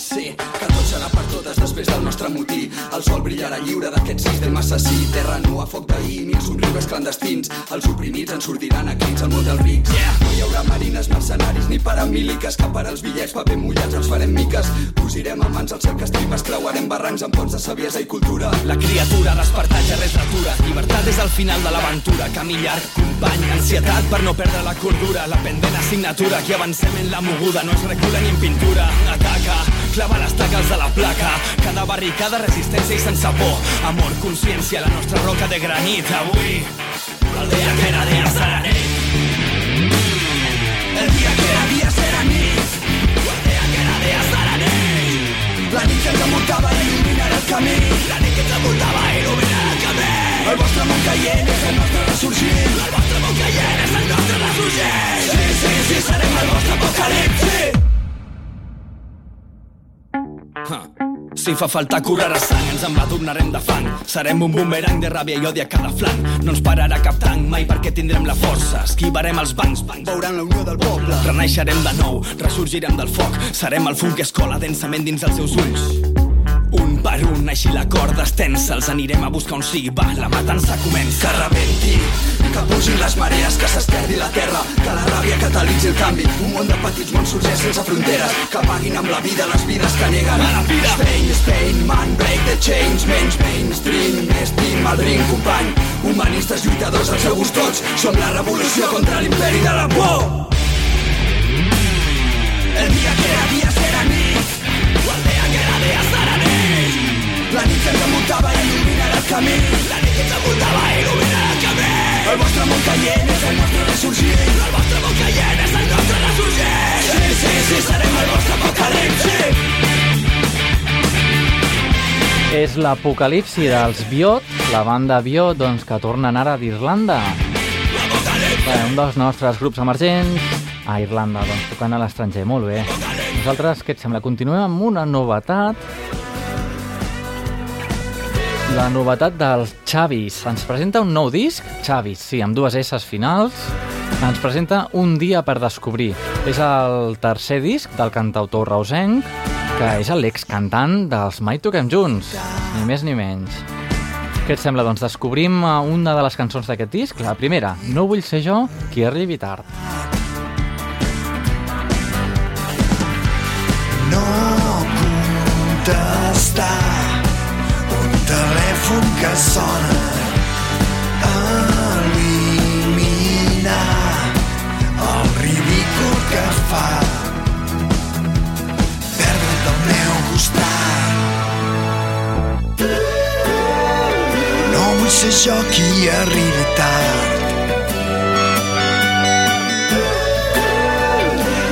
Sí, que tot serà per totes després del nostre motí. El sol brillarà lliure d'aquest sistema assassí. Terra nua, foc d'ahir, ni els somriures clandestins. Els oprimits en sortiran a crits al món dels rics. Yeah. No hi haurà marines, mercenaris ni paramíliques que per als bitllets paper mullats els farem miques. Cosirem a mans els cercastripes, creuarem barrancs amb ponts de saviesa i cultura. La criatura despertat ja res natura. Llibertat és el final de l'aventura, camí llarg, company, ansietat per no perdre la cordura, la pendent assignatura, que avancem en la moguda, no es recula ni en pintura, ataca, clava les taques de la placa, cada barricada, resistència i sense por, amor, consciència, la nostra roca de granit, avui, el dia que era dia serà nit. El dia que era dia serà nit, el dia que era dia serà nit. La nit que envoltava il·luminarà el camí, la nit que envoltava il·luminarà el camí. El vostre món caient és el nostre ressorgint, el vostre món caient és el nostre ressorgint. Sí, sí, sí, serem el vostre apocalipsi. Si fa falta curar a sang, ens embadurnarem de fang. Serem un boomerang de ràbia i odi a cada flanc. No ens pararà cap tanc, mai perquè tindrem la força. Esquivarem els bancs, bancs. veuran la unió del poble. Renaixerem de nou, ressorgirem del foc. Serem el fum que es cola densament dins els seus ulls. Per un, així la corda es tensa, els anirem a buscar on sigui, va, la matança comença. Que rebenti, que pugin les marees, que s'esperdi la terra, que la ràbia catalitzi el canvi, un món de petits mons sorgeix sense fronteres, que paguin amb la vida les vides que neguen. A la vida. Spain, Spain, man, break the chains, menys mainstream, més team, el ring, company, humanistes lluitadors als seus tots, som la revolució contra l'imperi de la por. El dia que dia serà La nit que ens envoltava il·luminarà el camí, la nit que ens envoltava il·luminarà el camí. El vostre món caient és el nostre ressorgint, el vostre món caient és el nostre ressorgint. Sí, sí, sí, serem el vostre apocalipsi. És l'apocalipsi dels Biot, la banda Biot, doncs, que tornen ara d'Irlanda. Un dels nostres grups emergents a Irlanda, doncs, tocant a l'estranger. Molt bé. Nosaltres, què et sembla? Continuem amb una novetat. La novetat dels Xavis. Ens presenta un nou disc, Xavis, sí, amb dues S finals. Ens presenta Un dia per descobrir. És el tercer disc del cantautor reusenc, que és l'excantant dels Mai Toquem Junts, ni més ni menys. Què et sembla? Doncs descobrim eh, una de les cançons d'aquest disc. La primera, No vull ser jo qui arribi tard. No contestar que sona eliminar el ridícul que fa. Perdre't del meu costat. No vull ser jo qui arribi tard.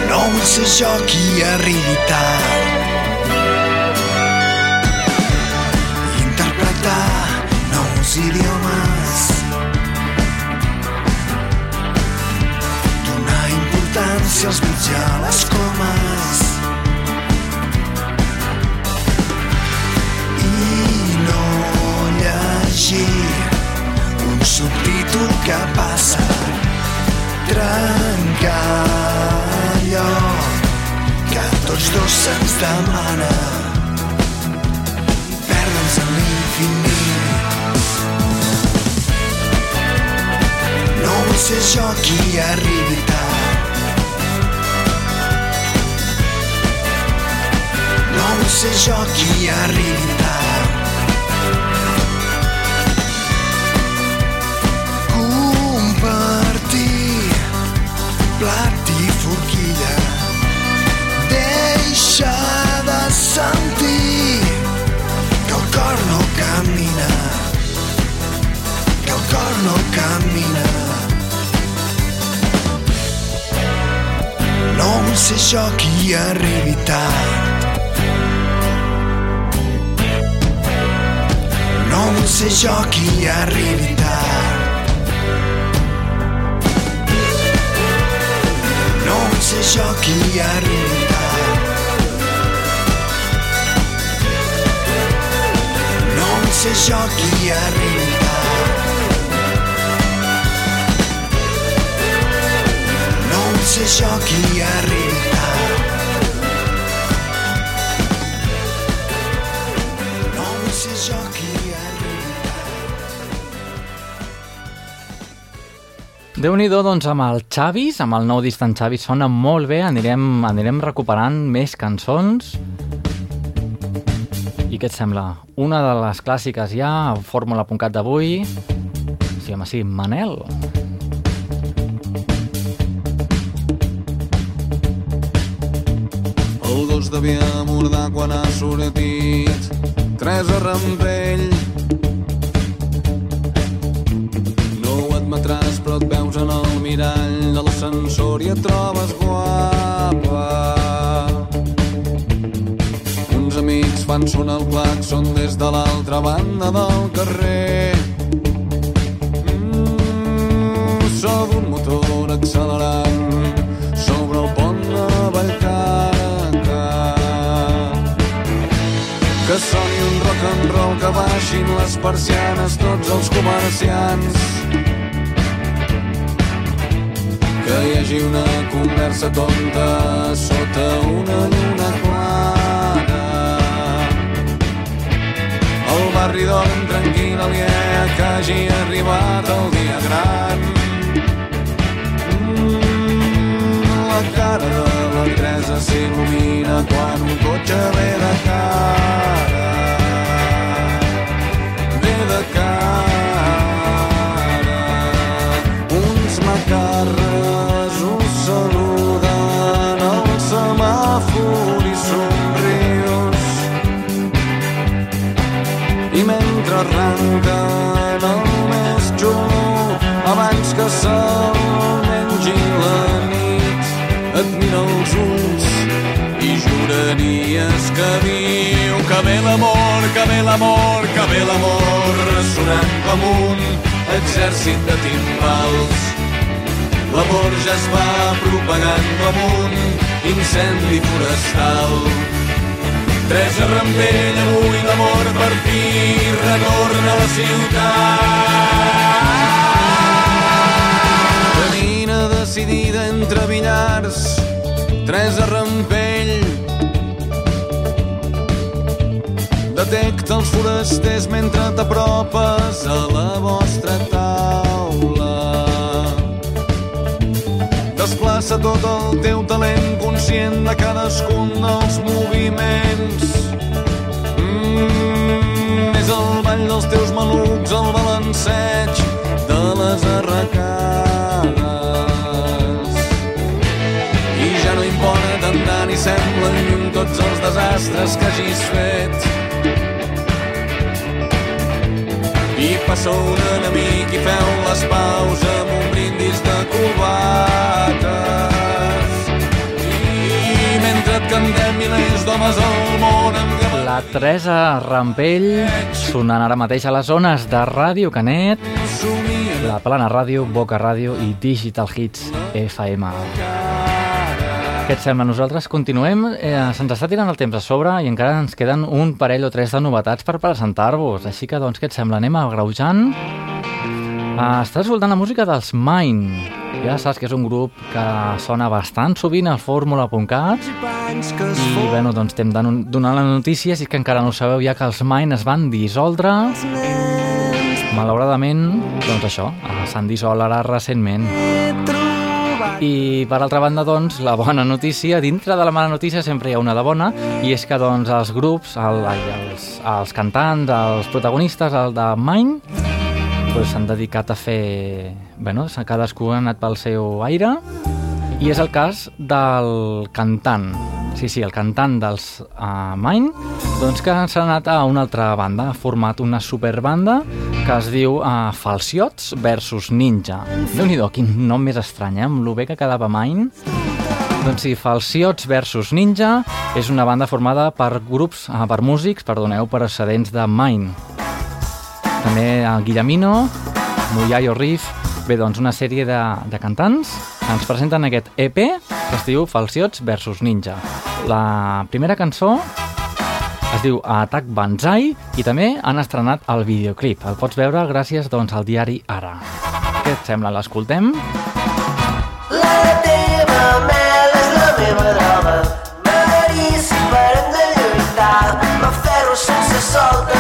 No vull ser jo qui arribi tard nous idiomes. Donar importància als i a les comes. I no llegir un subtítol que passa trencar allò que tots dos se'ns demana vull ser jo qui arribi tard. Compartir plat i forquilla. Deixa de sentir que el cor no camina, que el cor no camina. No vull ser jo qui arribi tard. No vull ser jo qui arribi tard. No vull ser jo qui arribi ser jo qui arribi Déu-n'hi-do, doncs, amb el Xavis, amb el nou disc d'en Xavi, sona molt bé, anirem, anirem recuperant més cançons. I què et sembla? Una de les clàssiques ja, a Fórmula.cat d'avui, Sí, home, sí, Manel. El gos devia mordar quan ha sortit. Teresa Rampell. No ho admetràs però et veus en el mirall de l'ascensor i et trobes guapa. Uns amics fan sonar el claxon des de l'altra banda del carrer. Mm, Soc un motor accelerant que soni un rock and roll que baixin les persianes tots els comerciants. Que hi hagi una conversa tonta sota una lluna clara. El barri dorm tranquil aliè que hagi arribat el dia gran. La cara de la Teresa s'il·lumina quan un cotxe ve de cara. Ve de cara. Uns macarres us saluden al semàfor i somrius. I mentre arranquen el més xulo abans que se'l et mira els ulls i juraries que viu que ve l'amor, que ve l'amor, que ve l'amor sonant com un exèrcit de timbals l'amor ja es va propagant com un incendi forestal Teresa Rampell, avui l'amor per fi retorna a la ciutat. Decidida entre billars, Teresa Rampell. Detecta els forasters mentre t'apropes a la vostra taula. Desplaça tot el teu talent conscient de cadascun dels moviments. Mm, és el ball dels teus malucs, el balanceig de les arracades. Tant ni semblen lluny tots els desastres que hagis fet. I passa un enemic i feu les paus amb un brindis de cubates. I mentre et cantem milers d'homes al món amb La Teresa Rampell, sonant ara mateix a les zones de Ràdio Canet, la Plana Ràdio, Boca Ràdio i Digital Hits FM. Què et sembla? Nosaltres continuem, eh, se'ns està tirant el temps a sobre i encara ens queden un parell o tres de novetats per presentar-vos. Així que, doncs, què et sembla? Anem agreujant. Uh, estàs escoltant la música dels Mine. Ja saps que és un grup que sona bastant sovint al fórmula.cat i, bueno, doncs estem don- donant les notícies i que encara no ho sabeu ja que els Mine es van dissoldre. Malauradament, doncs això, eh, s'han dissolt ara recentment. I per altra banda, doncs, la bona notícia, dintre de la mala notícia sempre hi ha una de bona, i és que doncs els grups, el, els, els cantants, els protagonistes, el de Mine, doncs s'han dedicat a fer... Bueno, cadascú ha anat pel seu aire, i és el cas del cantant, sí, sí, el cantant dels uh, Mine, doncs que s'ha anat a una altra banda, ha format una superbanda que es diu uh, Falciots versus Ninja. déu nhi quin nom més estrany, eh? amb lo bé que quedava Mine. Doncs sí, Falciots versus Ninja és una banda formada per grups, uh, per músics, perdoneu, procedents de Mine. També el Guillemino, Muyayo Riff, bé, doncs una sèrie de, de cantants ens presenten aquest EP que es diu Falciots versus Ninja. La primera cançó es diu Atac Banzai i també han estrenat el videoclip. El pots veure gràcies doncs, al diari Ara. Què et sembla? L'escoltem? La teva mel és la meva droga. Marís, parem de lluitar. M'aferro sense solta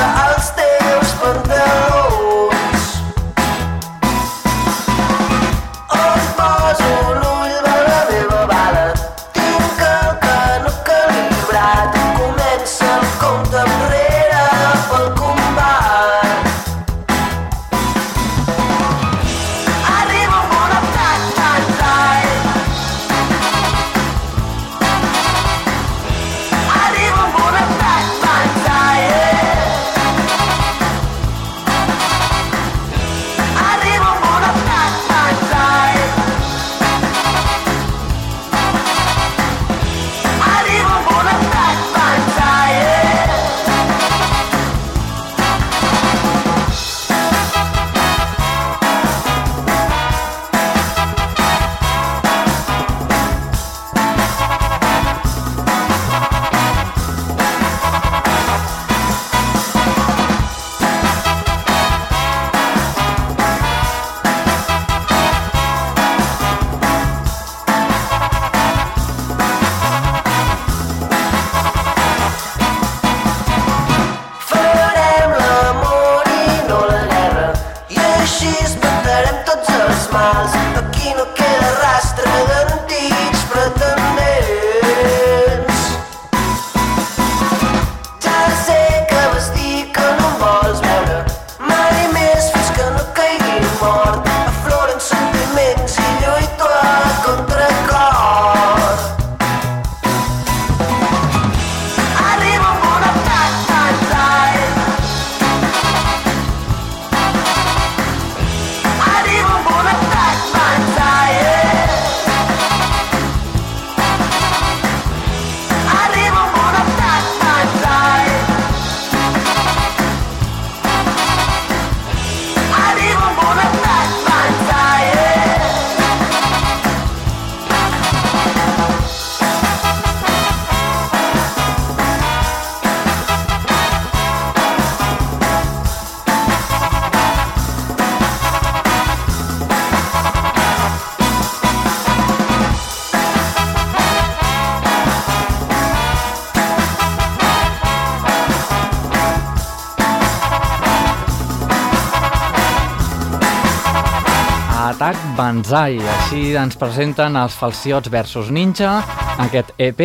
Banzai. Així ens presenten els Falciots versus Ninja, aquest EP,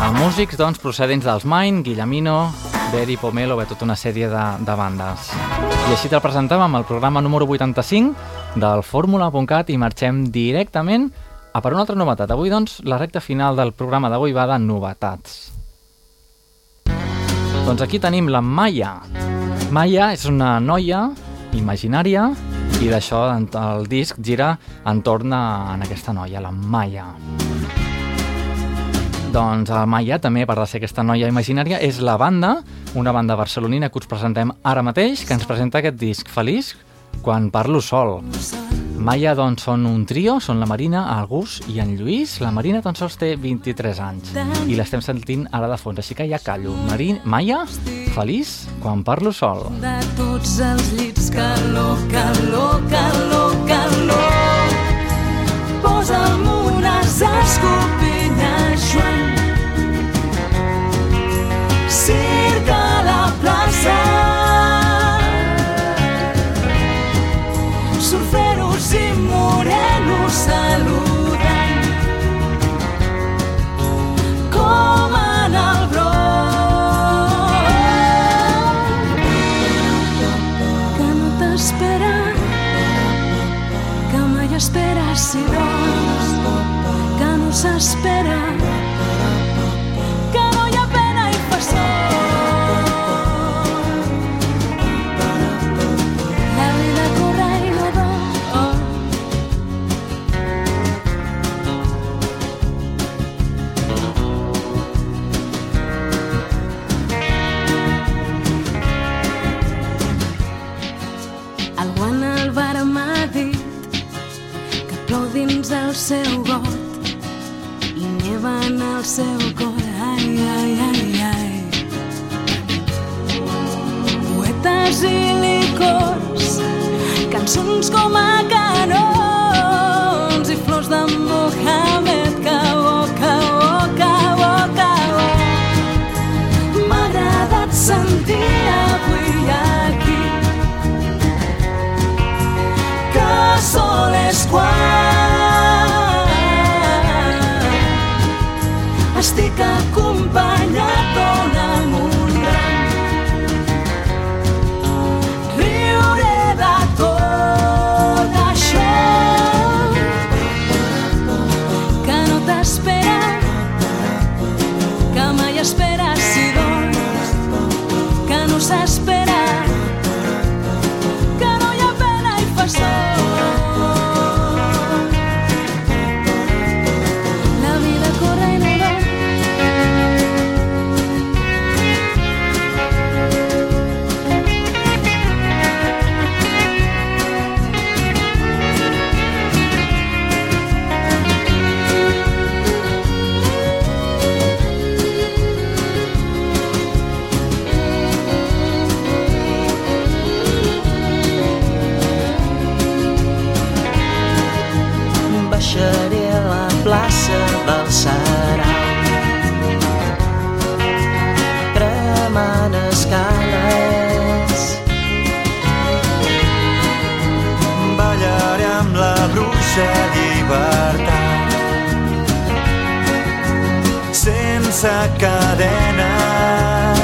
amb músics doncs, procedents dels Mine, Guillemino, Beri, Pomelo, bé, tota una sèrie de, de bandes. I així te'l presentàvem al programa número 85 del Fórmula.cat i marxem directament a per una altra novetat. Avui, doncs, la recta final del programa d'avui va de novetats. Doncs aquí tenim la Maya. Maya és una noia imaginària i d'això el disc gira entorn a en aquesta noia, la Maya. Doncs la Maya també, per ser aquesta noia imaginària, és la banda, una banda barcelonina que us presentem ara mateix, que ens presenta aquest disc feliç quan parlo sol. Maya doncs són un trio, són la Marina, el Gus i en Lluís. La Marina tan sols té 23 anys i l'estem sentint ara de fons, així que ja callo. Marin, Maya, feliç quan parlo sol. de tots els llits calor, calor, calor, calor posa'm unes escopinyes Joan circ a la plaça dins el seu got i neva en el seu cor. Ai, ai, ai, ai. Poetes i licors, cançons com a canons i flors de llibertat. Sense cadenes.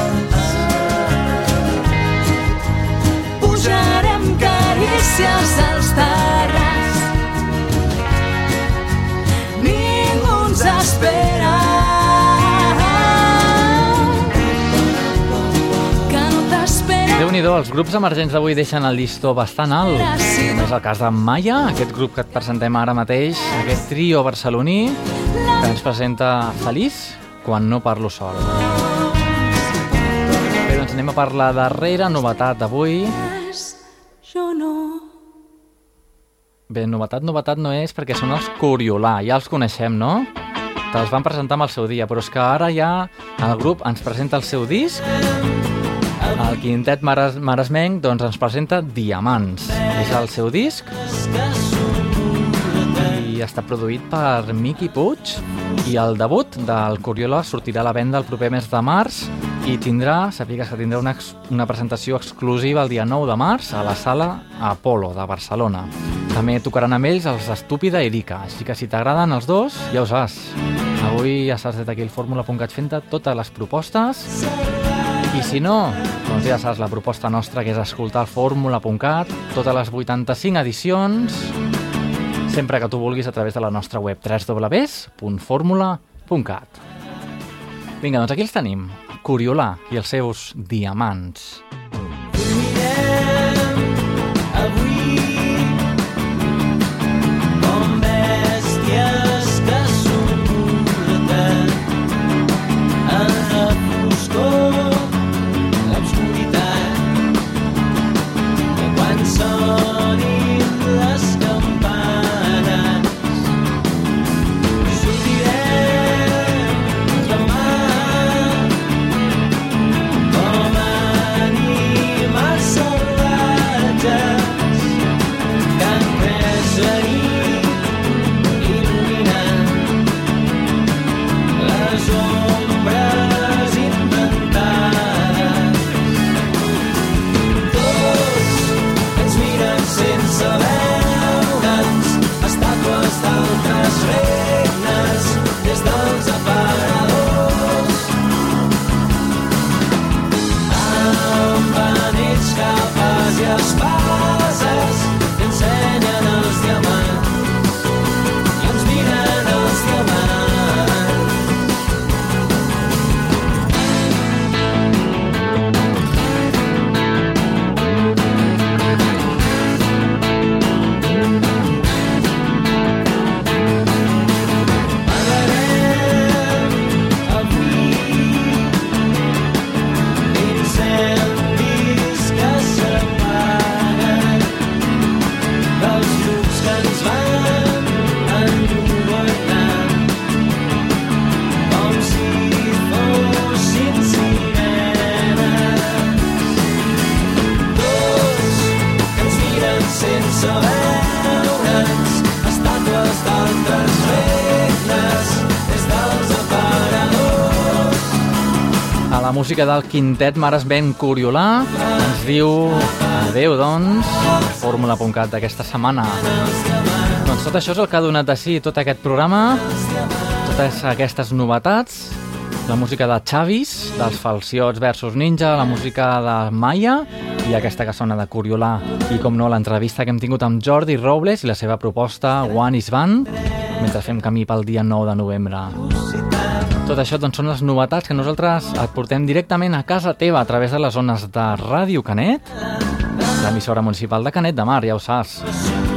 Pujarem carícies nhi els grups emergents d'avui deixen el llistó bastant alt. Gràcies. És el cas de Maya, aquest grup que et presentem ara mateix, aquest trio barceloní que ens presenta Feliç quan no parlo sol. Bé, doncs anem a per la darrera novetat d'avui. Bé, novetat, novetat no és perquè són els Coriolà, ja els coneixem, no? Te'ls van presentar amb el seu dia, però és que ara ja el grup ens presenta el seu disc el quintet Mares, Maresmenc doncs, ens presenta Diamants. És el seu disc i està produït per Miqui Puig i el debut del Coriola sortirà a la venda el proper mes de març i tindrà, sàpigues que tindrà una, una presentació exclusiva el dia 9 de març a la sala Apolo de Barcelona. També tocaran amb ells els Estúpida i Erika, així que si t'agraden els dos, ja ho saps. Avui ja saps des d'aquí el fórmula.cat fent totes les propostes i si no, doncs ja saps la proposta nostra que és escoltar fórmula.cat, totes les 85 edicions, sempre que tu vulguis a través de la nostra web www.formula.cat. Vinga, doncs aquí els tenim. Coriolà i els seus diamants. Música del quintet Mares Ben Coriolà ens diu adeu, doncs, fórmula.cat d'aquesta setmana. Doncs tot això és el que ha donat de si tot aquest programa, totes aquestes novetats, la música de Chavis, dels Falciots versus Ninja, la música de Maya i aquesta que sona de Coriolà. I, com no, l'entrevista que hem tingut amb Jordi Robles i la seva proposta One is Band, mentre fem camí pel dia 9 de novembre. Tot això doncs, són les novetats que nosaltres et portem directament a casa teva a través de les zones de Ràdio Canet, l'emissora municipal de Canet de Mar, ja ho saps.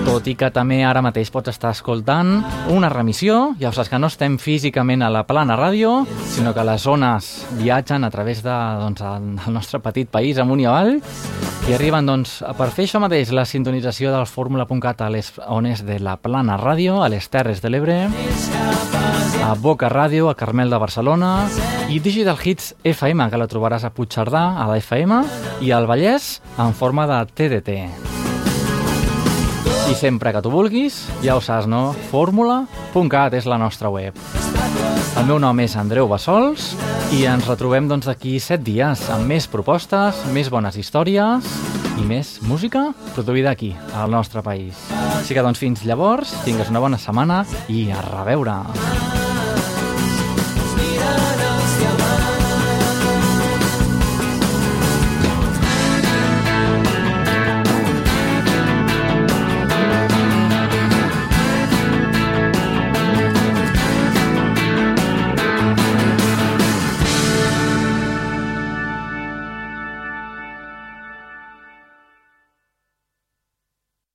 Tot i que també ara mateix pots estar escoltant una remissió, ja saps que no estem físicament a la plana ràdio, sinó que les zones viatgen a través de, doncs, del nostre petit país, amunt i avall, i arriben doncs, per fer això mateix la sintonització del fórmula.cat a les ones de la plana ràdio, a les Terres de l'Ebre, a Boca Ràdio, a Carmel de Barcelona i Digital Hits FM, que la trobaràs a Puigcerdà, a la FM, i al Vallès en forma de TDT. I sempre que tu vulguis, ja ho saps, no? Fórmula.cat és la nostra web. El meu nom és Andreu Bassols i ens retrobem doncs d'aquí 7 dies amb més propostes, més bones històries i més música produïda aquí, al nostre país. Així que doncs fins llavors, tingues una bona setmana i a reveure!